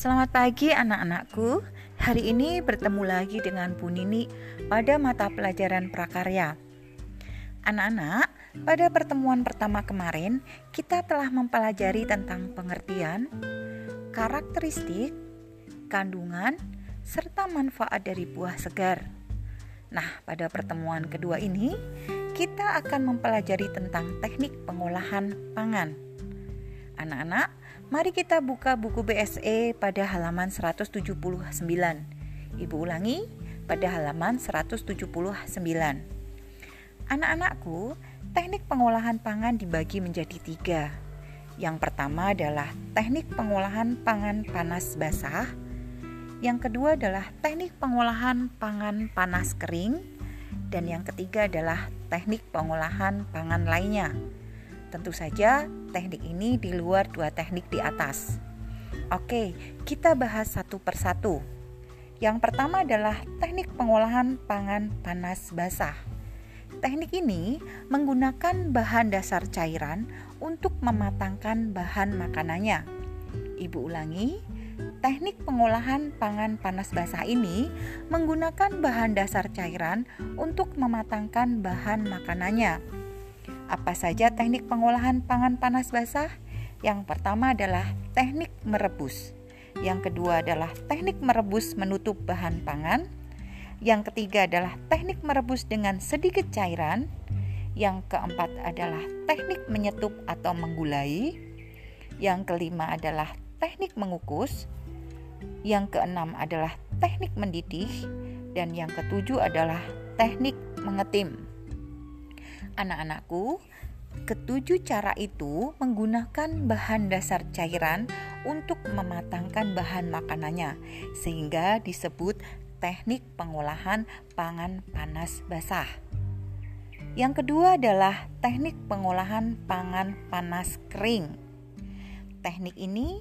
Selamat pagi anak-anakku. Hari ini bertemu lagi dengan Bu Nini pada mata pelajaran prakarya. Anak-anak, pada pertemuan pertama kemarin kita telah mempelajari tentang pengertian, karakteristik, kandungan, serta manfaat dari buah segar. Nah, pada pertemuan kedua ini kita akan mempelajari tentang teknik pengolahan pangan. Anak-anak, Mari kita buka buku BSE pada halaman 179. Ibu ulangi, pada halaman 179. Anak-anakku, teknik pengolahan pangan dibagi menjadi tiga. Yang pertama adalah teknik pengolahan pangan panas basah. Yang kedua adalah teknik pengolahan pangan panas kering. Dan yang ketiga adalah teknik pengolahan pangan lainnya. Tentu saja teknik ini di luar dua teknik di atas. Oke, kita bahas satu persatu. Yang pertama adalah teknik pengolahan pangan panas basah. Teknik ini menggunakan bahan dasar cairan untuk mematangkan bahan makanannya. Ibu ulangi, teknik pengolahan pangan panas basah ini menggunakan bahan dasar cairan untuk mematangkan bahan makanannya. Apa saja teknik pengolahan pangan panas basah? Yang pertama adalah teknik merebus. Yang kedua adalah teknik merebus menutup bahan pangan. Yang ketiga adalah teknik merebus dengan sedikit cairan. Yang keempat adalah teknik menyetup atau menggulai. Yang kelima adalah teknik mengukus. Yang keenam adalah teknik mendidih dan yang ketujuh adalah teknik mengetim. Anak-anakku, ketujuh cara itu menggunakan bahan dasar cairan untuk mematangkan bahan makanannya, sehingga disebut teknik pengolahan pangan panas basah. Yang kedua adalah teknik pengolahan pangan panas kering. Teknik ini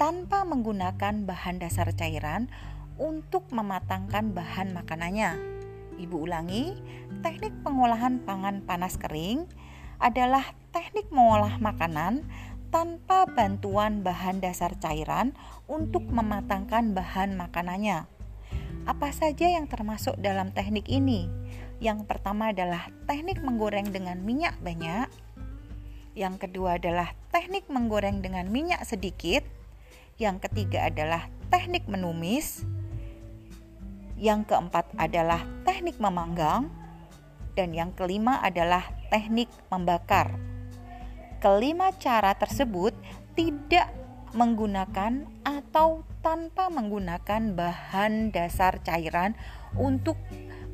tanpa menggunakan bahan dasar cairan untuk mematangkan bahan makanannya Ibu ulangi, teknik pengolahan pangan panas kering adalah teknik mengolah makanan tanpa bantuan bahan dasar cairan untuk mematangkan bahan makanannya. Apa saja yang termasuk dalam teknik ini? Yang pertama adalah teknik menggoreng dengan minyak banyak. Yang kedua adalah teknik menggoreng dengan minyak sedikit. Yang ketiga adalah teknik menumis. Yang keempat adalah teknik memanggang dan yang kelima adalah teknik membakar. Kelima cara tersebut tidak menggunakan atau tanpa menggunakan bahan dasar cairan untuk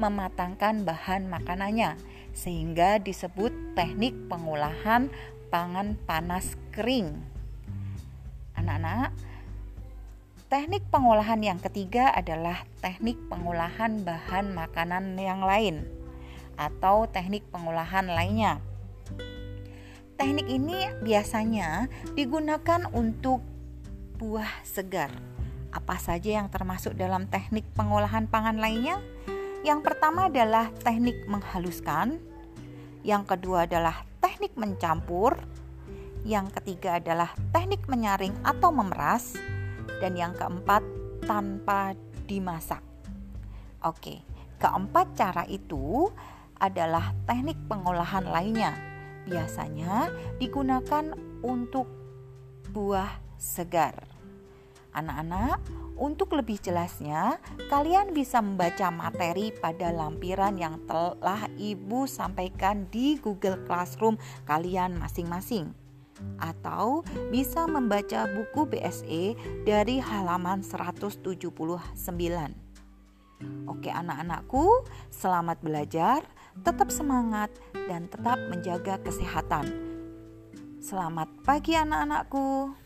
mematangkan bahan makanannya sehingga disebut teknik pengolahan pangan panas kering. Anak-anak, Teknik pengolahan yang ketiga adalah teknik pengolahan bahan makanan yang lain atau teknik pengolahan lainnya. Teknik ini biasanya digunakan untuk buah segar. Apa saja yang termasuk dalam teknik pengolahan pangan lainnya? Yang pertama adalah teknik menghaluskan, yang kedua adalah teknik mencampur, yang ketiga adalah teknik menyaring atau memeras, dan yang keempat tanpa dimasak. Oke, keempat cara itu adalah teknik pengolahan lainnya. Biasanya digunakan untuk buah segar. Anak-anak, untuk lebih jelasnya, kalian bisa membaca materi pada lampiran yang telah Ibu sampaikan di Google Classroom kalian masing-masing atau bisa membaca buku BSE dari halaman 179. Oke anak-anakku, selamat belajar, tetap semangat dan tetap menjaga kesehatan. Selamat pagi anak-anakku.